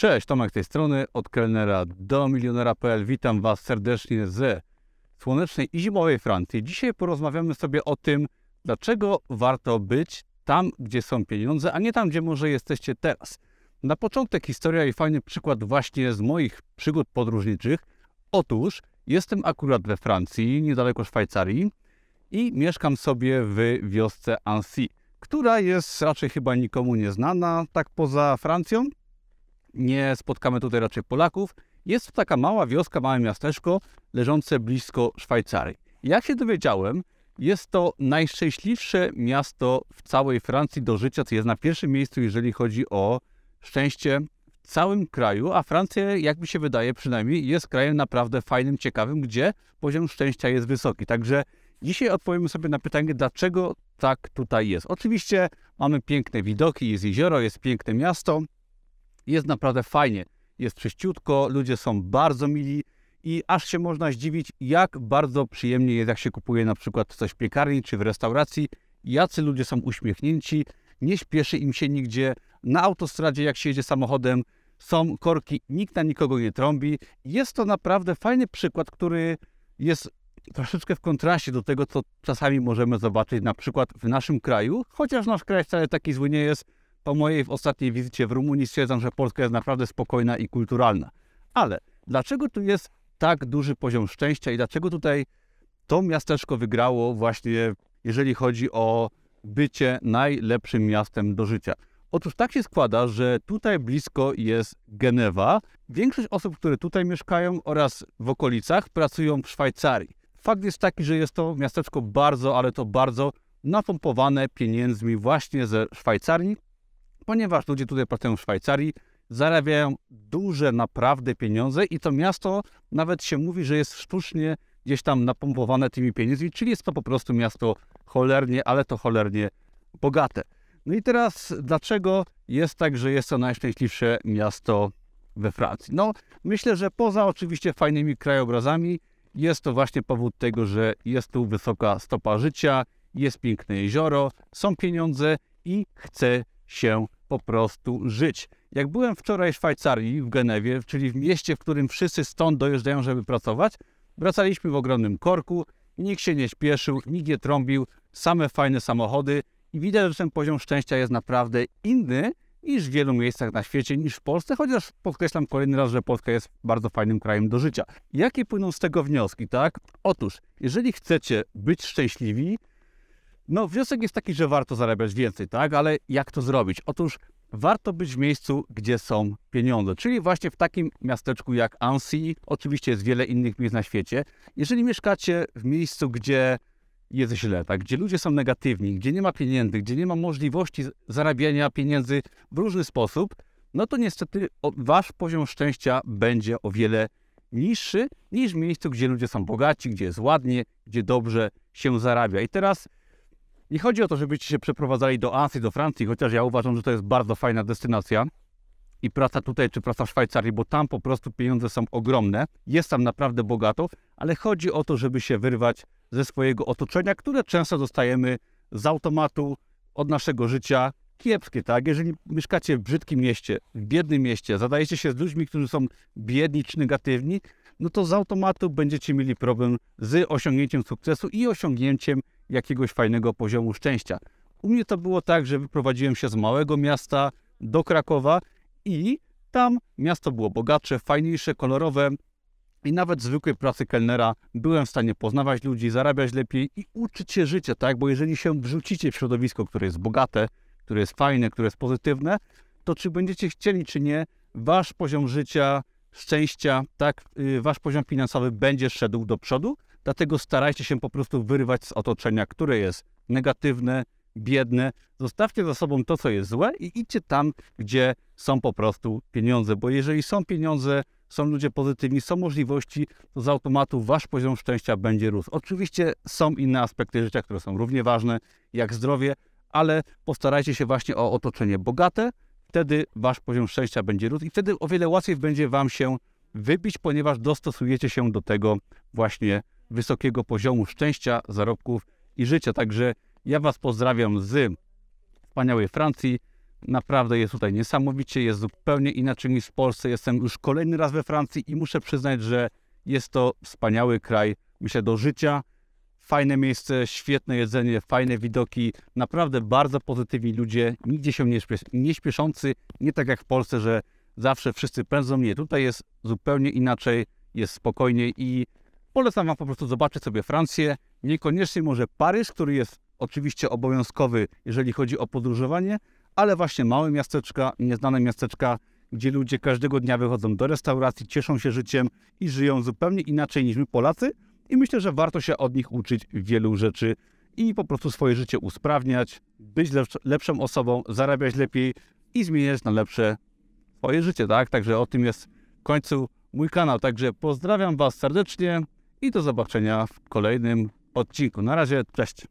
Cześć, Tomek z tej strony, od kelnera do milionera.pl. Witam Was serdecznie ze słonecznej i zimowej Francji. Dzisiaj porozmawiamy sobie o tym, dlaczego warto być tam, gdzie są pieniądze, a nie tam, gdzie może jesteście teraz. Na początek historia i fajny przykład właśnie z moich przygód podróżniczych. Otóż jestem akurat we Francji, niedaleko Szwajcarii i mieszkam sobie w wiosce Annecy, która jest raczej chyba nikomu nieznana, tak poza Francją nie spotkamy tutaj raczej Polaków. Jest to taka mała wioska, małe miasteczko leżące blisko Szwajcarii. Jak się dowiedziałem, jest to najszczęśliwsze miasto w całej Francji do życia, co jest na pierwszym miejscu, jeżeli chodzi o szczęście w całym kraju, a Francja, jak mi się wydaje przynajmniej, jest krajem naprawdę fajnym, ciekawym, gdzie poziom szczęścia jest wysoki. Także dzisiaj odpowiemy sobie na pytanie, dlaczego tak tutaj jest. Oczywiście mamy piękne widoki, jest jezioro, jest piękne miasto, jest naprawdę fajnie, jest czyściutko, ludzie są bardzo mili i aż się można zdziwić, jak bardzo przyjemnie jest, jak się kupuje na przykład coś w piekarni czy w restauracji. Jacy ludzie są uśmiechnięci, nie śpieszy im się nigdzie. Na autostradzie, jak się jedzie samochodem, są korki, nikt na nikogo nie trąbi. Jest to naprawdę fajny przykład, który jest troszeczkę w kontraście do tego, co czasami możemy zobaczyć na przykład w naszym kraju, chociaż nasz kraj wcale taki zły nie jest po mojej ostatniej wizycie w Rumunii stwierdzam, że Polska jest naprawdę spokojna i kulturalna. Ale dlaczego tu jest tak duży poziom szczęścia i dlaczego tutaj to miasteczko wygrało właśnie, jeżeli chodzi o bycie najlepszym miastem do życia? Otóż tak się składa, że tutaj blisko jest Genewa. Większość osób, które tutaj mieszkają oraz w okolicach pracują w Szwajcarii. Fakt jest taki, że jest to miasteczko bardzo, ale to bardzo napompowane pieniędzmi właśnie ze Szwajcarii, ponieważ ludzie tutaj pracują w Szwajcarii, zarabiają duże naprawdę pieniądze i to miasto nawet się mówi, że jest sztucznie gdzieś tam napompowane tymi pieniędzmi, czyli jest to po prostu miasto cholernie, ale to cholernie bogate. No i teraz dlaczego jest tak, że jest to najszczęśliwsze miasto we Francji? No myślę, że poza oczywiście fajnymi krajobrazami jest to właśnie powód tego, że jest tu wysoka stopa życia, jest piękne jezioro, są pieniądze i chce się po prostu żyć. Jak byłem wczoraj w Szwajcarii, w Genewie, czyli w mieście, w którym wszyscy stąd dojeżdżają, żeby pracować, wracaliśmy w ogromnym korku, nikt się nie śpieszył, nikt nie trąbił, same fajne samochody i widać, że ten poziom szczęścia jest naprawdę inny niż w wielu miejscach na świecie, niż w Polsce, chociaż podkreślam kolejny raz, że Polska jest bardzo fajnym krajem do życia. Jakie płyną z tego wnioski, tak? Otóż, jeżeli chcecie być szczęśliwi, no, wniosek jest taki, że warto zarabiać więcej, tak? Ale jak to zrobić? Otóż warto być w miejscu, gdzie są pieniądze, czyli właśnie w takim miasteczku jak Annecy. Oczywiście jest wiele innych miejsc na świecie. Jeżeli mieszkacie w miejscu, gdzie jest źle, tak? gdzie ludzie są negatywni, gdzie nie ma pieniędzy, gdzie nie ma możliwości zarabiania pieniędzy w różny sposób, no to niestety wasz poziom szczęścia będzie o wiele niższy niż w miejscu, gdzie ludzie są bogaci, gdzie jest ładnie, gdzie dobrze się zarabia. I teraz nie chodzi o to, żebyście się przeprowadzali do Azji, do Francji, chociaż ja uważam, że to jest bardzo fajna destynacja. I praca tutaj, czy praca w Szwajcarii, bo tam po prostu pieniądze są ogromne, jest tam naprawdę bogato, ale chodzi o to, żeby się wyrwać ze swojego otoczenia, które często dostajemy z automatu od naszego życia, kiepskie, tak? Jeżeli mieszkacie w brzydkim mieście, w biednym mieście, zadajecie się z ludźmi, którzy są biedni czy negatywni, no to z automatu będziecie mieli problem z osiągnięciem sukcesu i osiągnięciem jakiegoś fajnego poziomu szczęścia. U mnie to było tak, że wyprowadziłem się z małego miasta do Krakowa i tam miasto było bogatsze, fajniejsze, kolorowe i nawet zwykłej pracy kelnera byłem w stanie poznawać ludzi, zarabiać lepiej i uczyć się życia, tak? Bo jeżeli się wrzucicie w środowisko, które jest bogate, które jest fajne, które jest pozytywne, to czy będziecie chcieli, czy nie, wasz poziom życia, szczęścia, tak, y, wasz poziom finansowy będzie szedł do przodu, Dlatego starajcie się po prostu wyrywać z otoczenia, które jest negatywne, biedne. Zostawcie za sobą to, co jest złe i idźcie tam, gdzie są po prostu pieniądze, bo jeżeli są pieniądze, są ludzie pozytywni, są możliwości, to z automatu wasz poziom szczęścia będzie rósł. Oczywiście są inne aspekty życia, które są równie ważne, jak zdrowie, ale postarajcie się właśnie o otoczenie bogate, wtedy wasz poziom szczęścia będzie rósł i wtedy o wiele łatwiej będzie wam się wybić, ponieważ dostosujecie się do tego właśnie wysokiego poziomu szczęścia, zarobków i życia. Także ja Was pozdrawiam z wspaniałej Francji. Naprawdę jest tutaj niesamowicie, jest zupełnie inaczej niż w Polsce. Jestem już kolejny raz we Francji i muszę przyznać, że jest to wspaniały kraj, myślę, do życia. Fajne miejsce, świetne jedzenie, fajne widoki, naprawdę bardzo pozytywni ludzie, nigdzie się nie, śpiesz, nie śpieszący, nie tak jak w Polsce, że zawsze wszyscy pędzą. Nie, tutaj jest zupełnie inaczej, jest spokojniej i polecam Wam po prostu zobaczyć sobie Francję, niekoniecznie może Paryż, który jest oczywiście obowiązkowy, jeżeli chodzi o podróżowanie, ale właśnie małe miasteczka, nieznane miasteczka, gdzie ludzie każdego dnia wychodzą do restauracji, cieszą się życiem i żyją zupełnie inaczej niż my Polacy. I myślę, że warto się od nich uczyć wielu rzeczy i po prostu swoje życie usprawniać, być lepsz- lepszą osobą, zarabiać lepiej i zmieniać na lepsze swoje życie, tak? Także o tym jest w końcu mój kanał. Także pozdrawiam Was serdecznie i do zobaczenia w kolejnym odcinku. Na razie, cześć.